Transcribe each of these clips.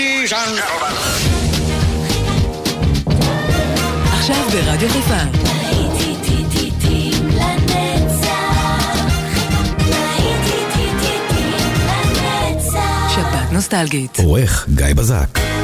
ladies and gentlemen. עכשיו ברדיו חיפה. שפעת נוסטלגית. עורך גיא בזק.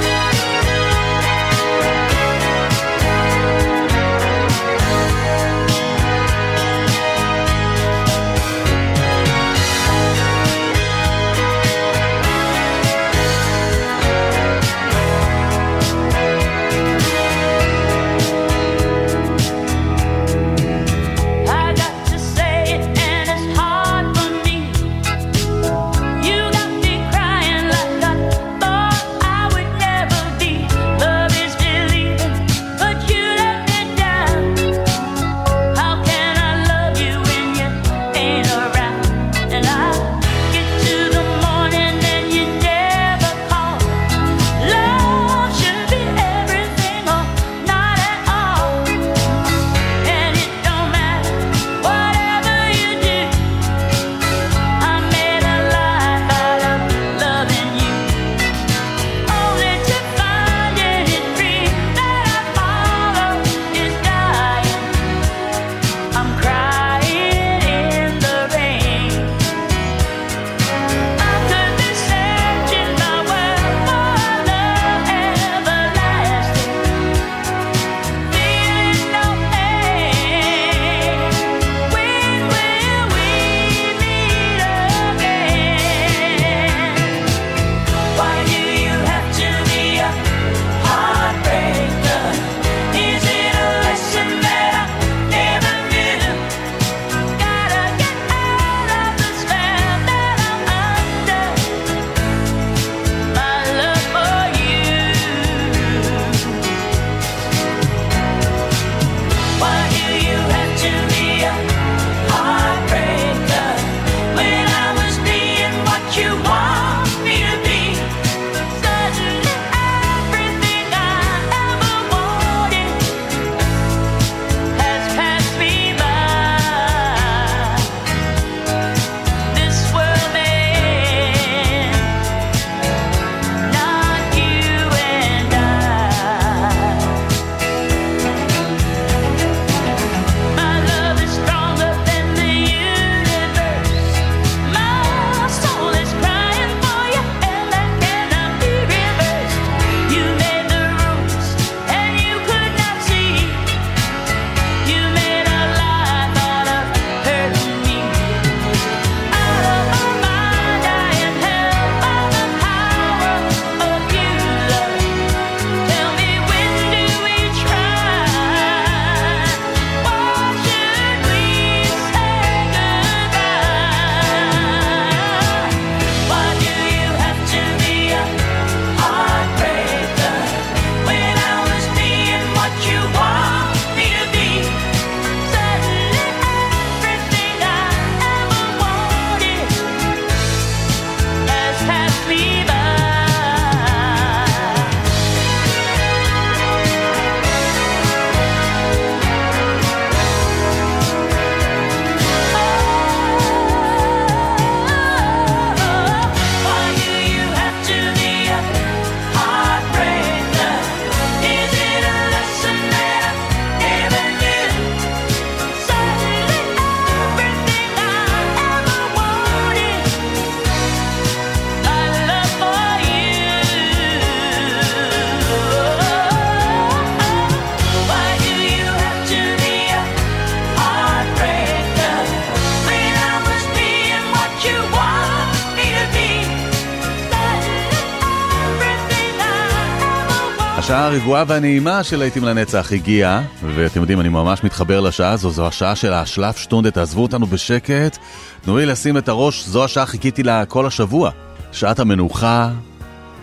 הרגועה והנעימה של להיטים לנצח הגיעה, ואתם יודעים, אני ממש מתחבר לשעה הזו, זו השעה של השלף שטונדה, תעזבו אותנו בשקט, תנו לי לשים את הראש, זו השעה חיכיתי לה כל השבוע, שעת המנוחה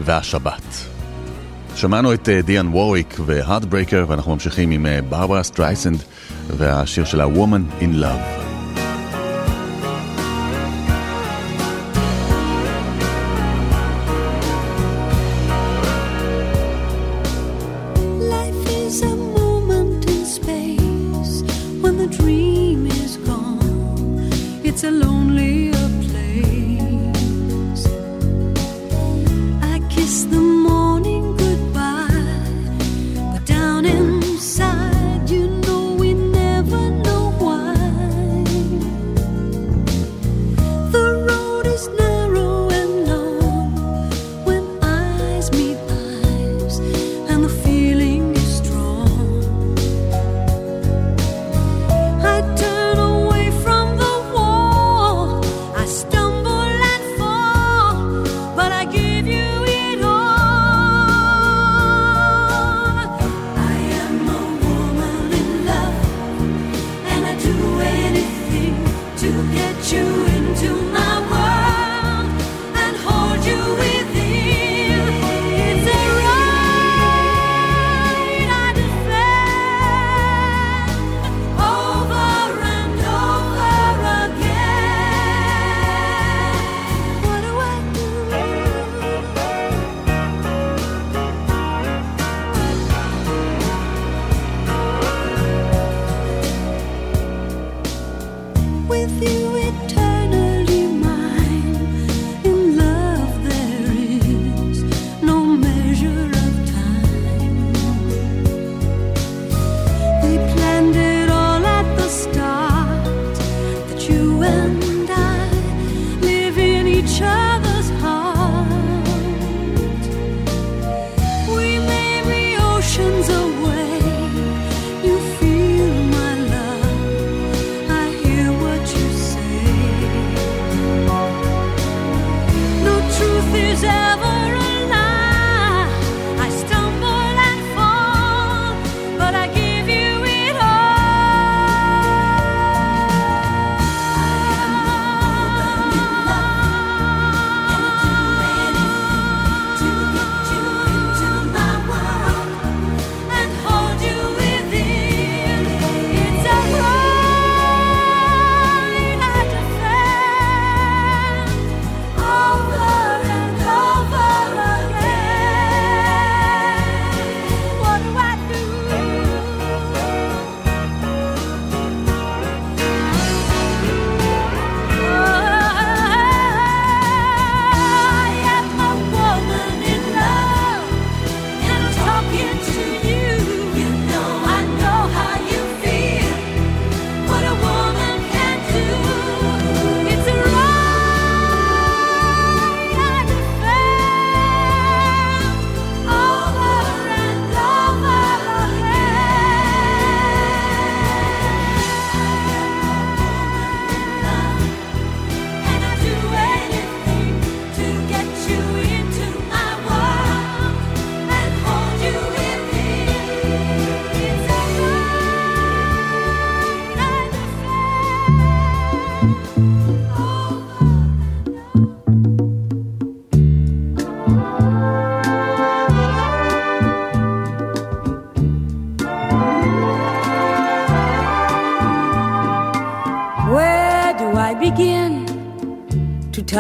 והשבת. שמענו את אה, דיאן ווריק והארדברייקר, ואנחנו ממשיכים עם אה, ברברה סטרייסנד והשיר שלה Woman in Love.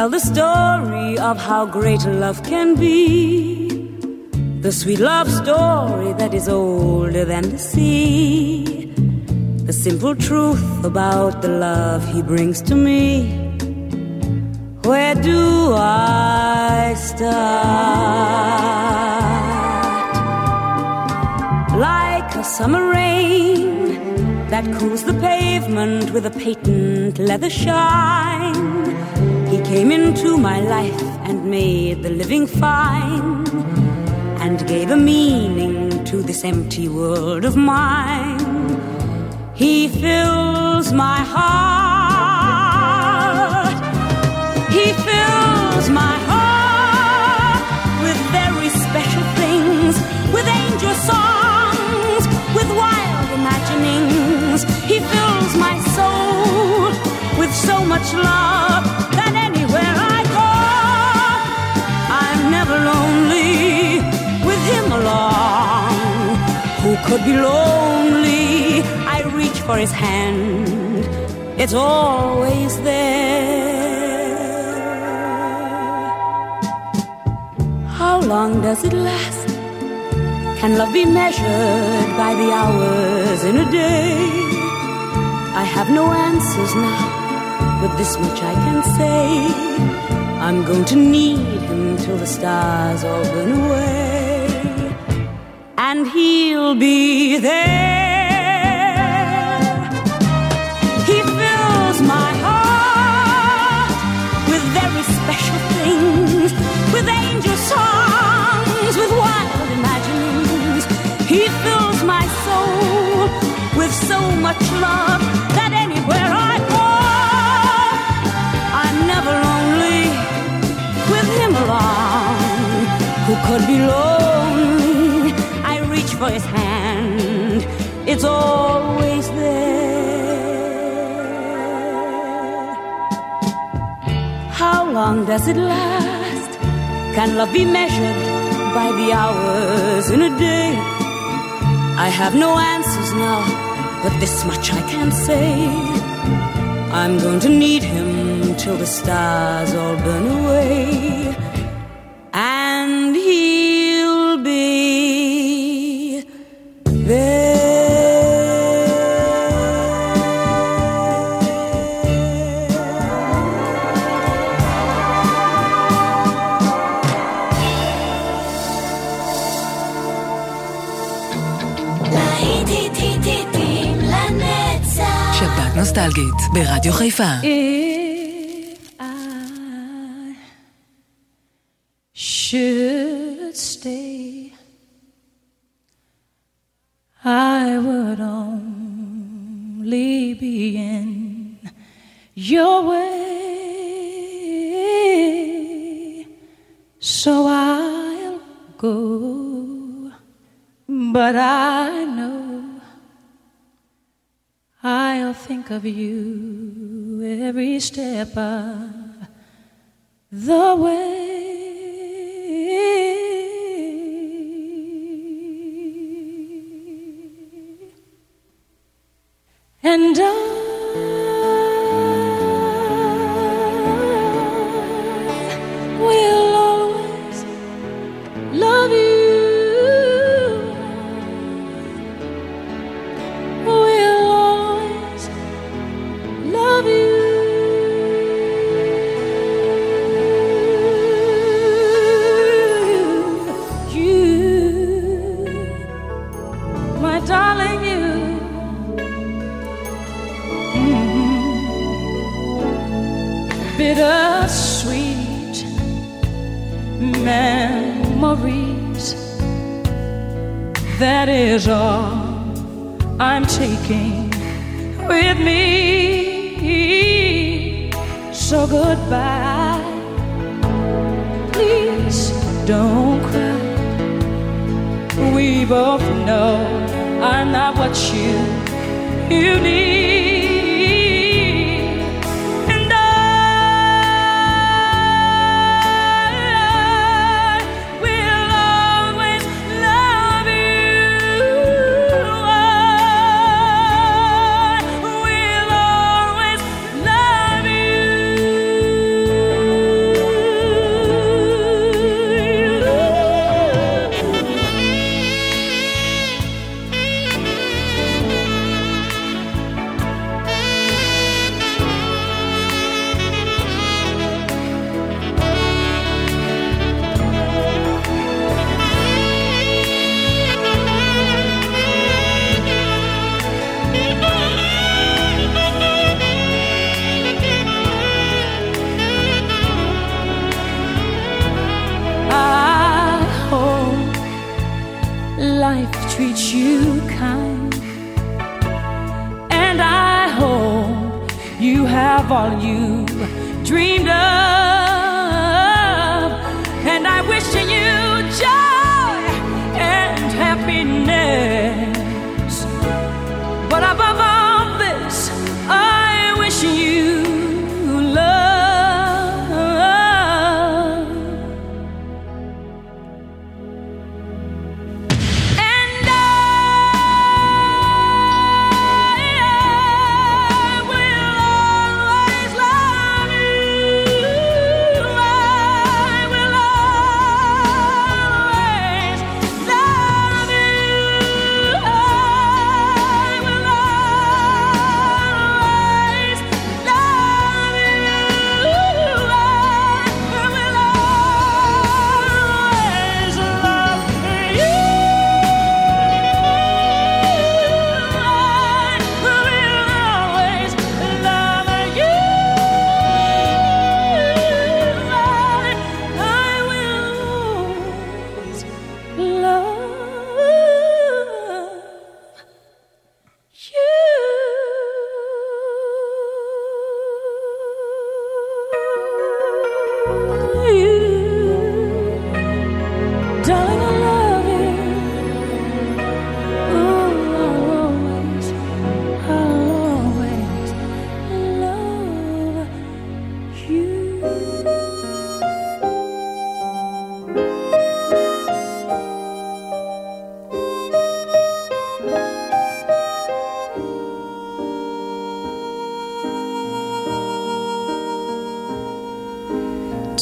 Tell the story of how great love can be. The sweet love story that is older than the sea. The simple truth about the love he brings to me. Where do I start? Like a summer rain that cools the pavement with a patent leather shine. Came into my life and made the living fine and gave a meaning to this empty world of mine. He fills my heart. He fills my heart with very special things, with angel songs, with wild imaginings. He fills my soul with so much love Could be lonely? I reach for his hand, it's always there. How long does it last? Can love be measured by the hours in a day? I have no answers now, but this much I can say. I'm going to need him till the stars all burn away. And he'll be there. He fills my heart with very special things, with angel songs, with wild imaginings. He fills my soul with so much love it's always there. How long does it last? Can love be measured by the hours in a day? I have no answers now, but this much I can say. I'm going to need him till the stars all burn away. נוסטלגית ברדיו חיפה. If I should stay, I would only be in your way. So I'll go, but I know I'll think of you every step of the way. And I of all you dreamed of.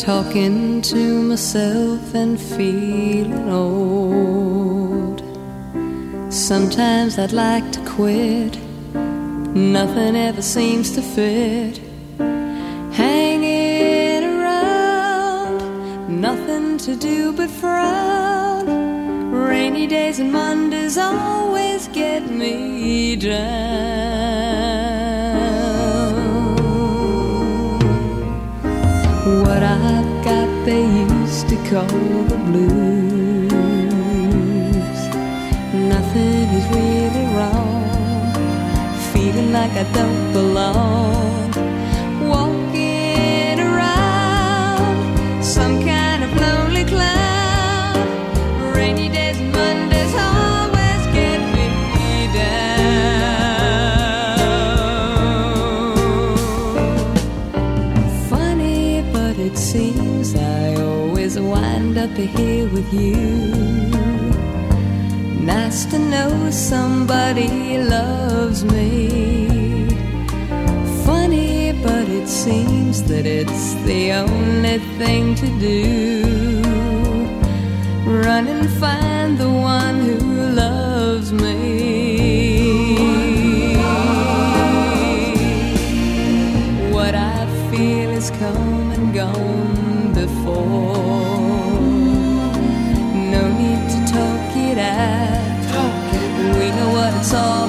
talking to myself and feeling old. Sometimes I'd like to quit, nothing ever seems to fit. Hanging around, nothing to do but frown. Rainy days and Mondays always get me down. call the blues. Nothing is really wrong. Feeling like I don't belong. happy here with you. Nice to know somebody loves me. Funny, but it seems that it's the only thing to do. Run and find the one who loves sol.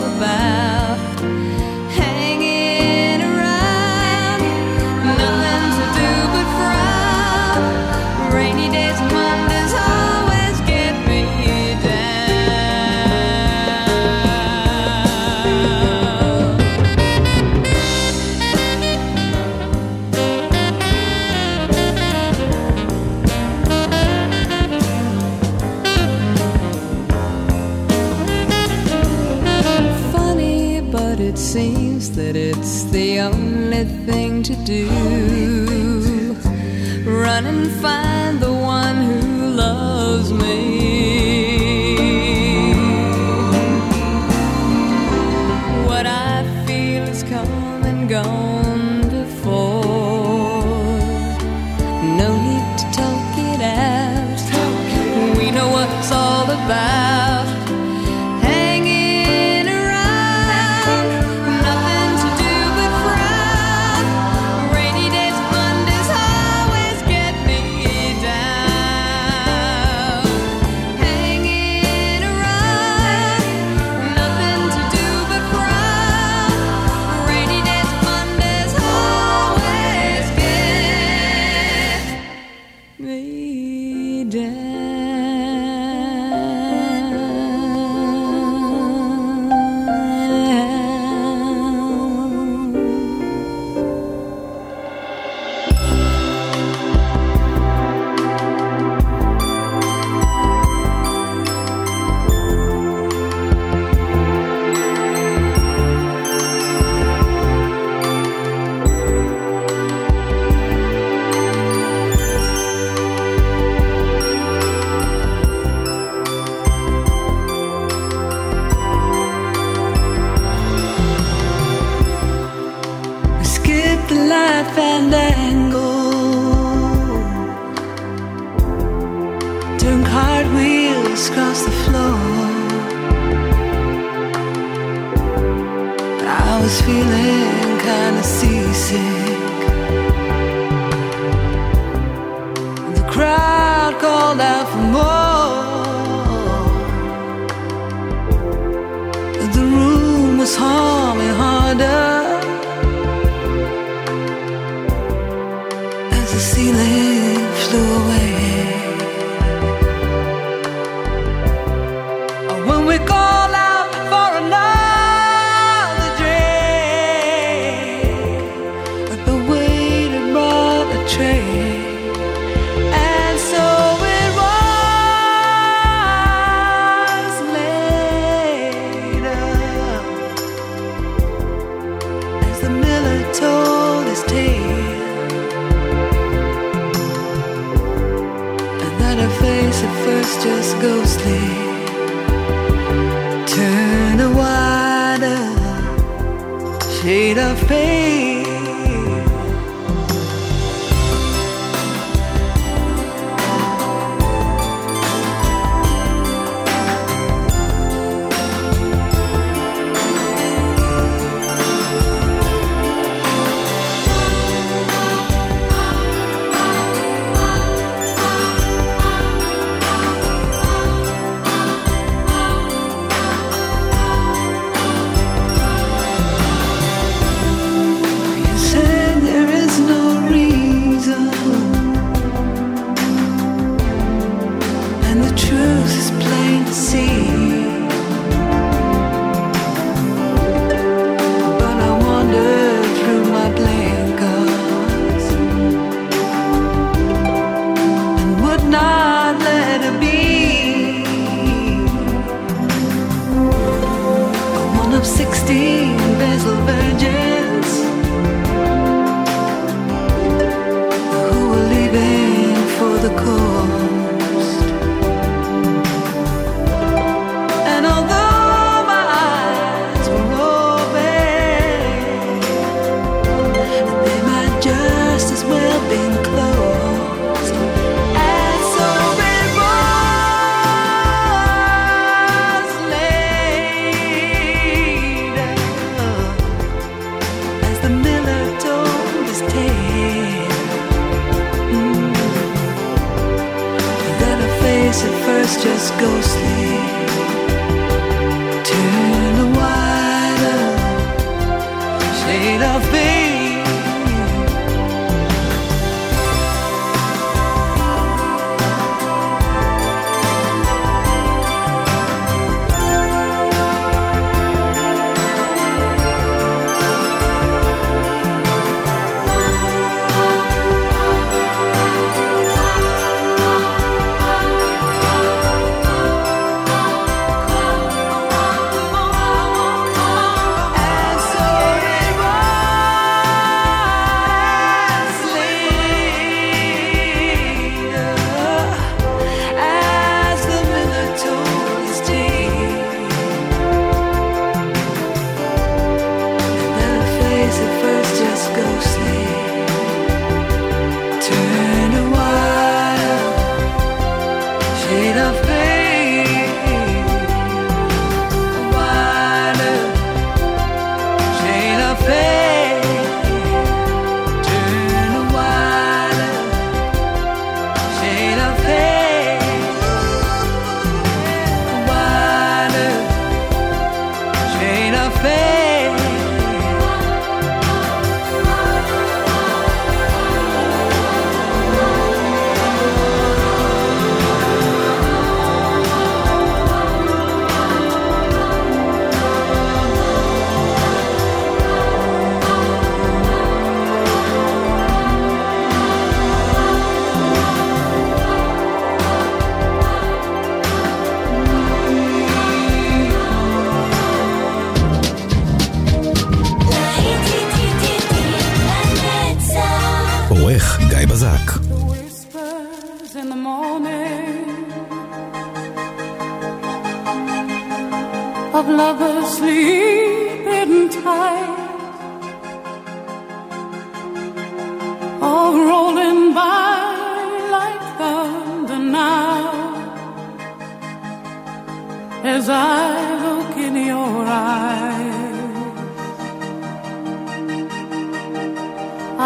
as I look in your eyes.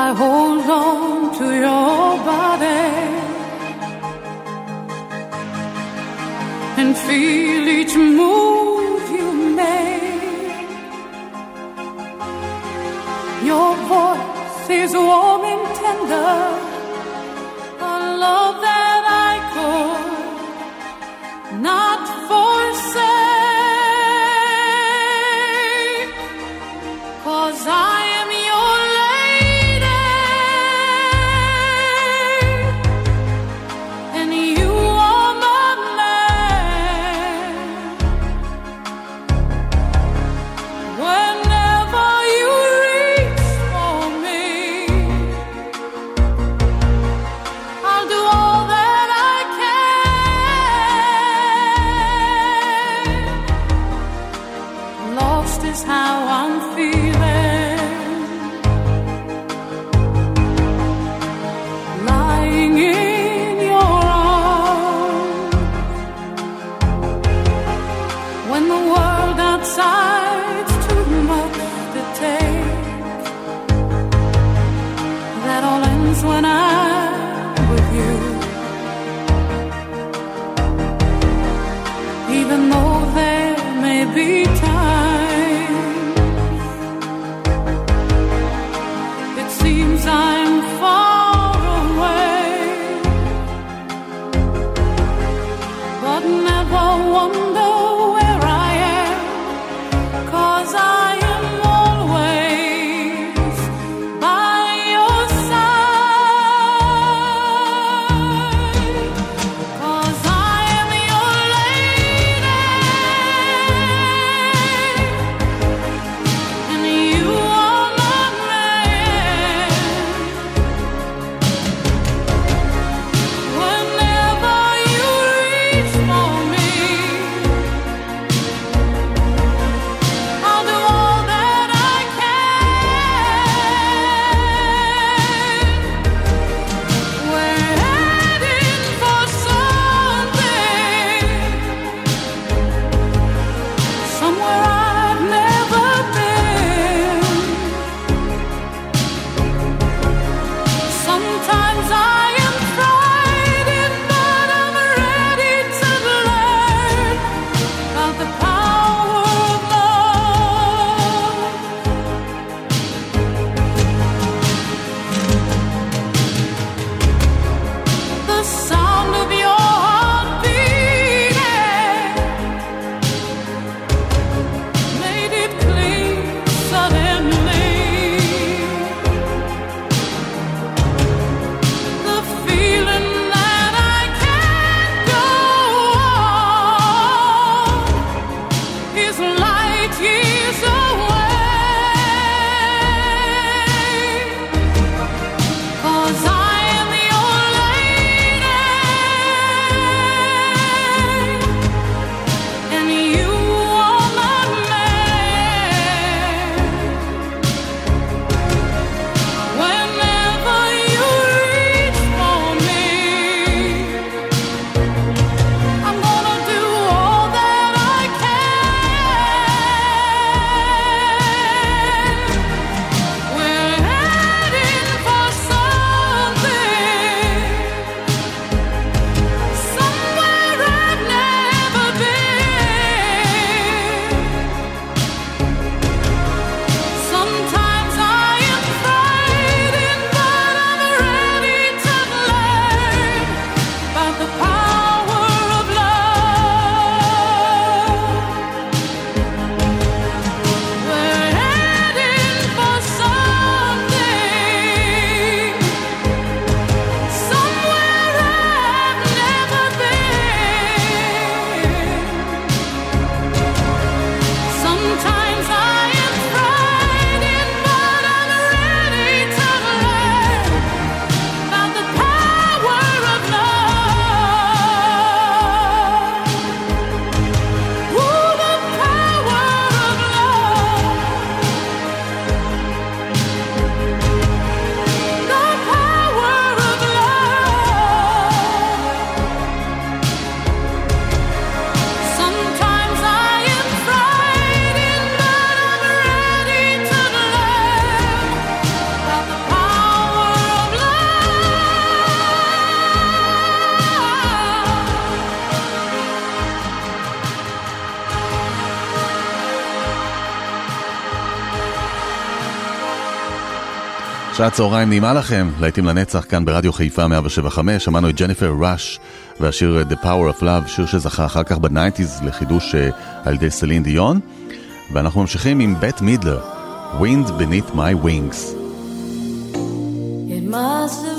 I hold on to your body and feel each move you make. Your voice is warm and tender. שעת צהריים נעימה לכם, להיטים לנצח כאן ברדיו חיפה 175, שמענו את ג'ניפר ראש והשיר uh, The Power of Love, שיר שזכה אחר כך בניינטיז לחידוש uh, על ידי סלין דיון, ואנחנו ממשיכים עם בית מידלר, Wind Beneath My Wings. It must have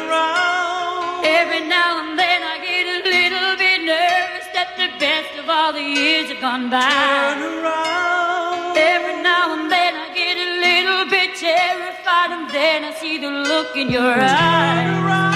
around. Every now and then I get a little bit nervous that the best of all the years have gone by. Turn around. Every now and then I get a little bit terrified, and then I see the look in your eyes. Turn around.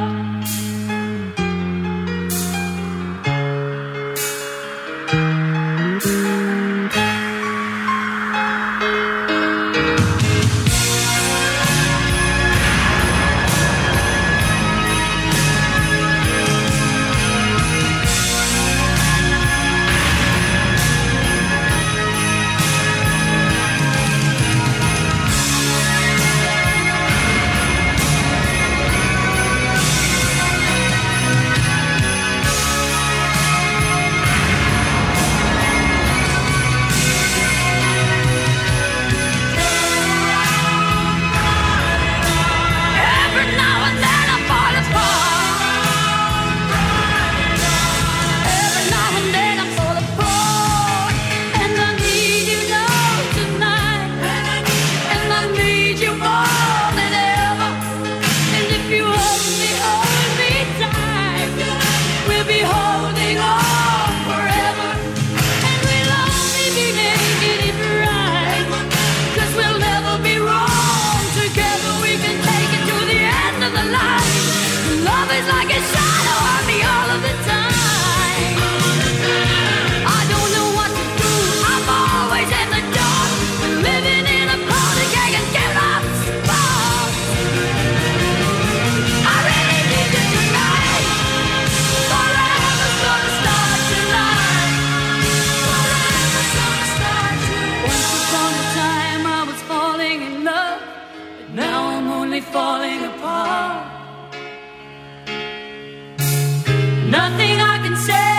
Nothing I can say,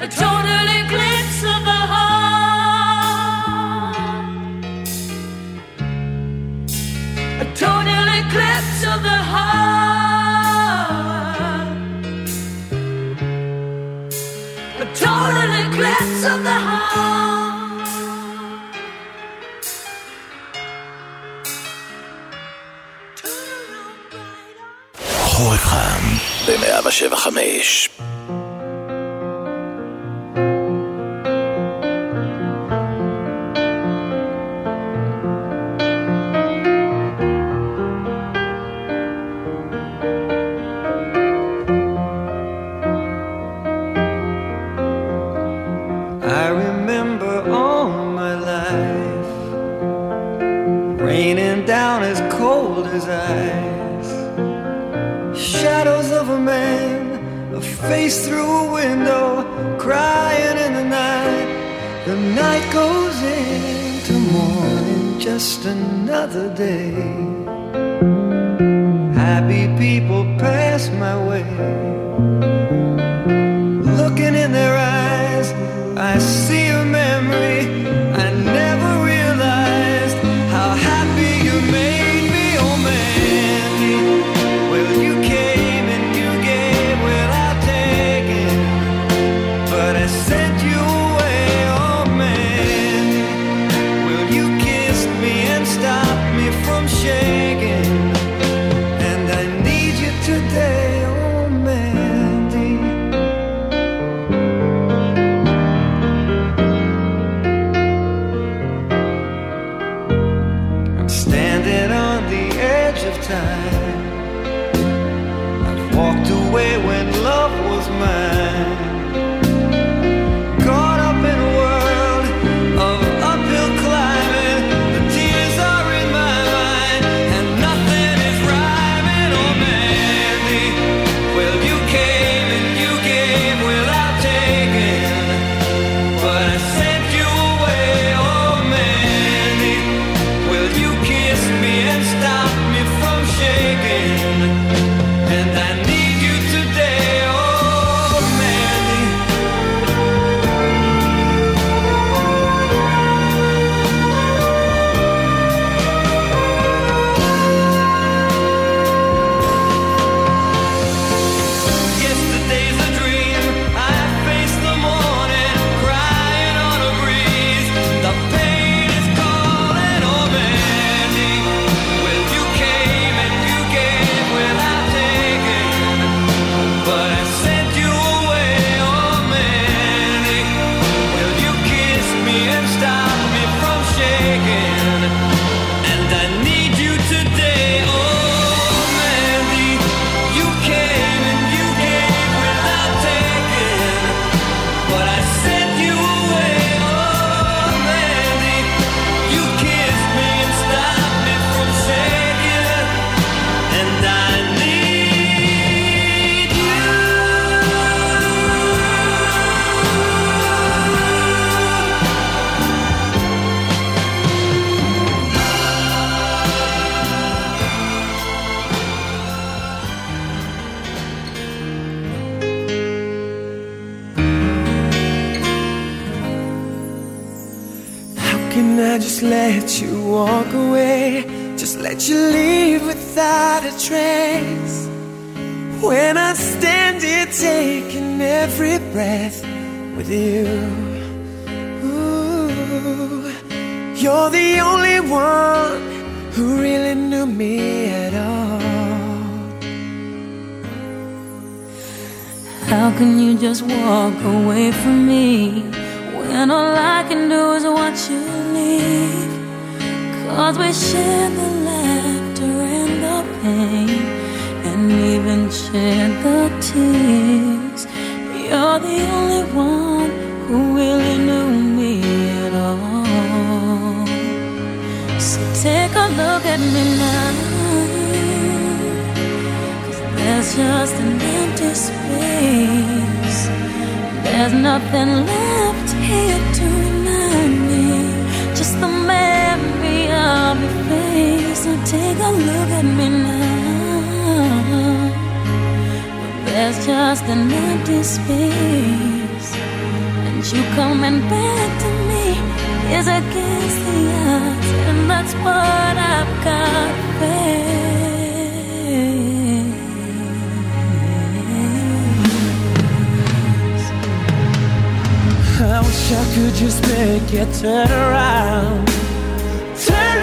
a total eclipse of the heart. A total eclipse of the heart. A total eclipse of the heart. חורף חם a trace. When I stand here taking every breath with you, Ooh, you're the only one who really knew me at all. How can you just walk away from me when all I can do is watch you leave? Cause we share the pain and even shed the tears. You're the only one who really knew me at all. So take a look at me now. Cause there's just an empty space. There's nothing left here to So take a look at me now. But there's just an empty space, and you coming back to me is against the odds, and that's what I've got. Faith. I wish I could just make it turn around. Turn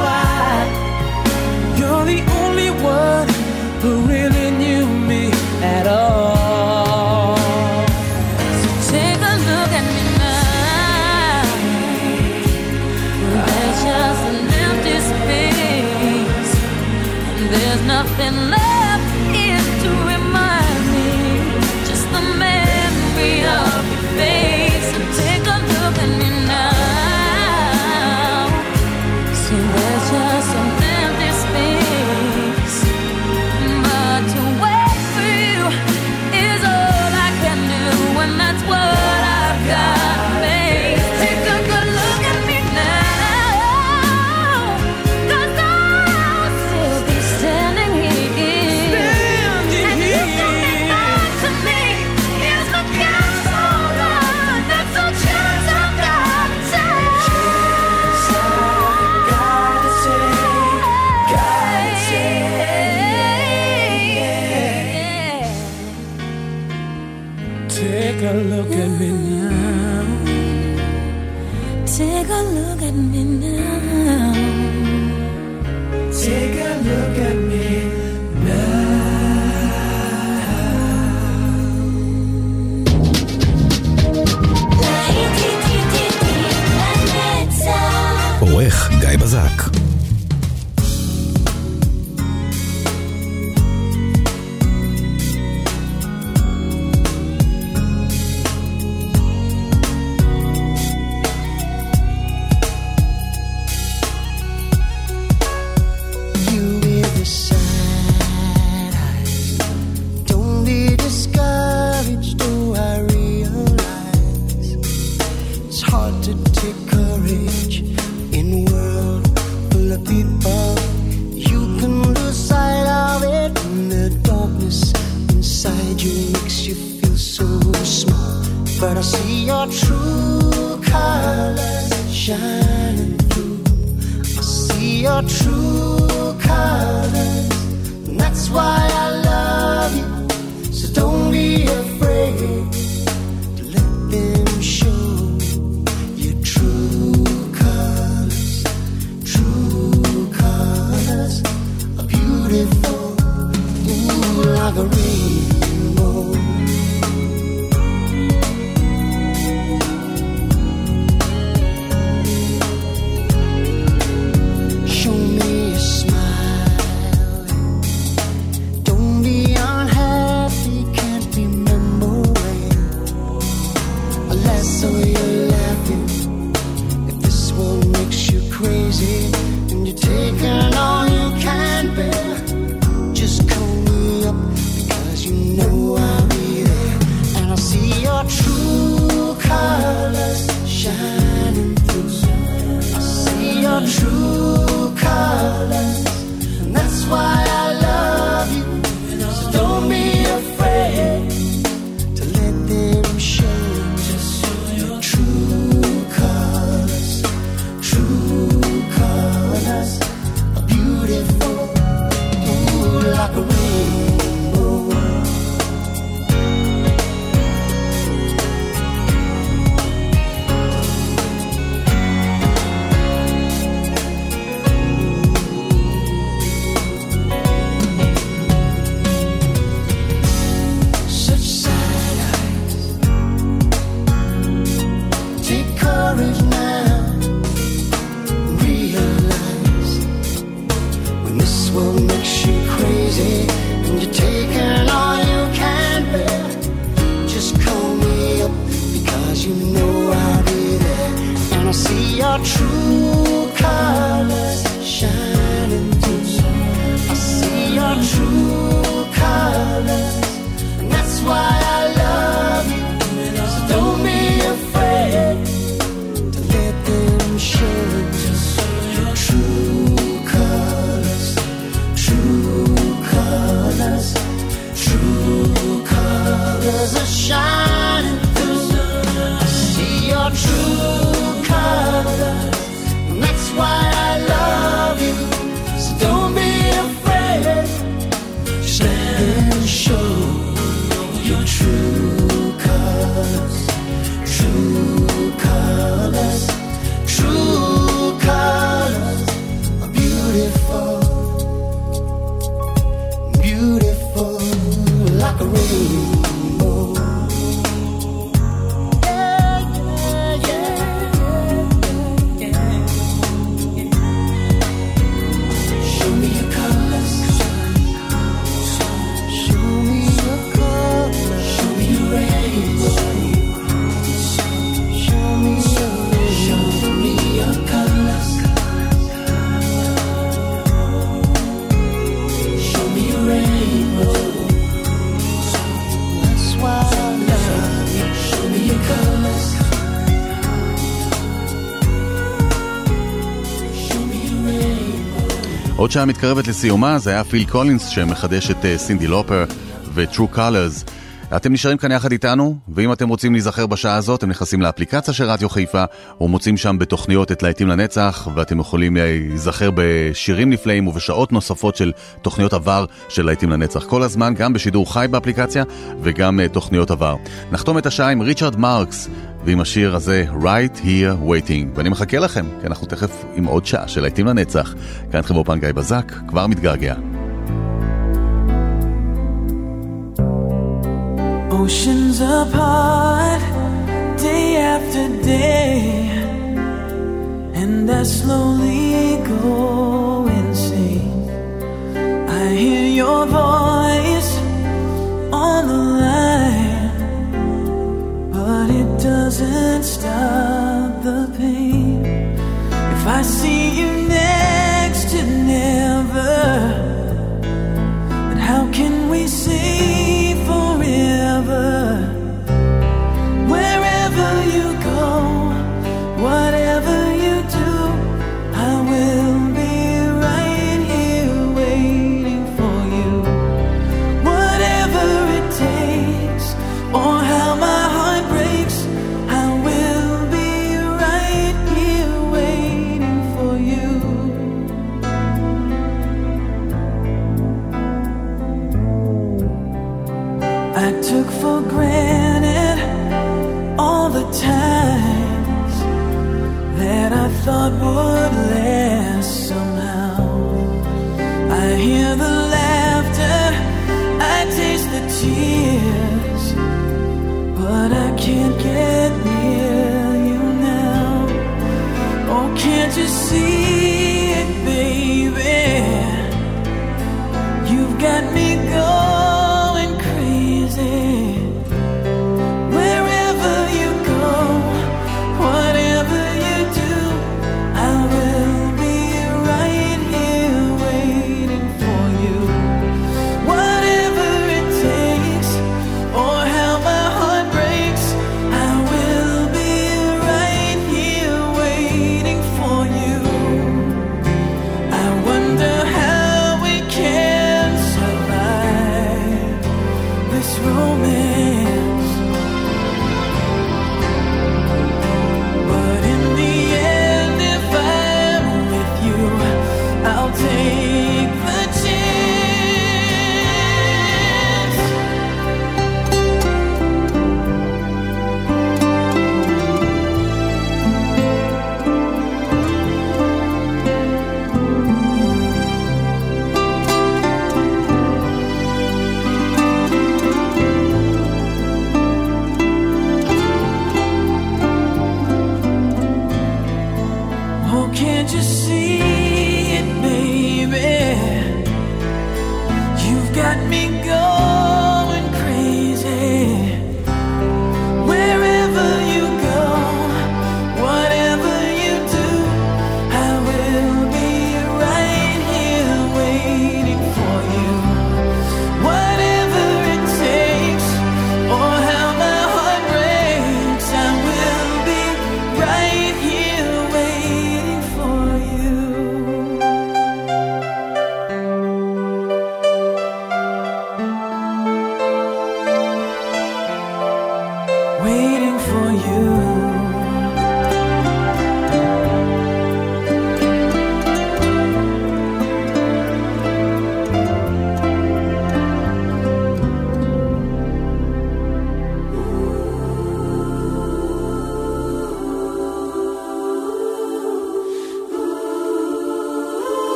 why. the. עוד שעה מתקרבת לסיומה, זה היה פיל קולינס שמחדש את אה, סינדי לופר ו-True Colors. אתם נשארים כאן יחד איתנו, ואם אתם רוצים להיזכר בשעה הזאת, אתם נכנסים לאפליקציה של רדיו חיפה, ומוצאים שם בתוכניות את להיטים לנצח, ואתם יכולים להיזכר בשירים נפלאים ובשעות נוספות של תוכניות עבר של להיטים לנצח. כל הזמן, גם בשידור חי באפליקציה, וגם uh, תוכניות עבר. נחתום את השעה עם ריצ'רד מרקס, ועם השיר הזה, Right Here Waiting. ואני מחכה לכם, כי אנחנו תכף עם עוד שעה של להיטים לנצח. כאן חברו פן גיא בזק, כבר מתגעגע. Oceans apart, day after day, and I slowly go insane. I hear your voice on the line, but it doesn't stop the pain. If I see you next to never,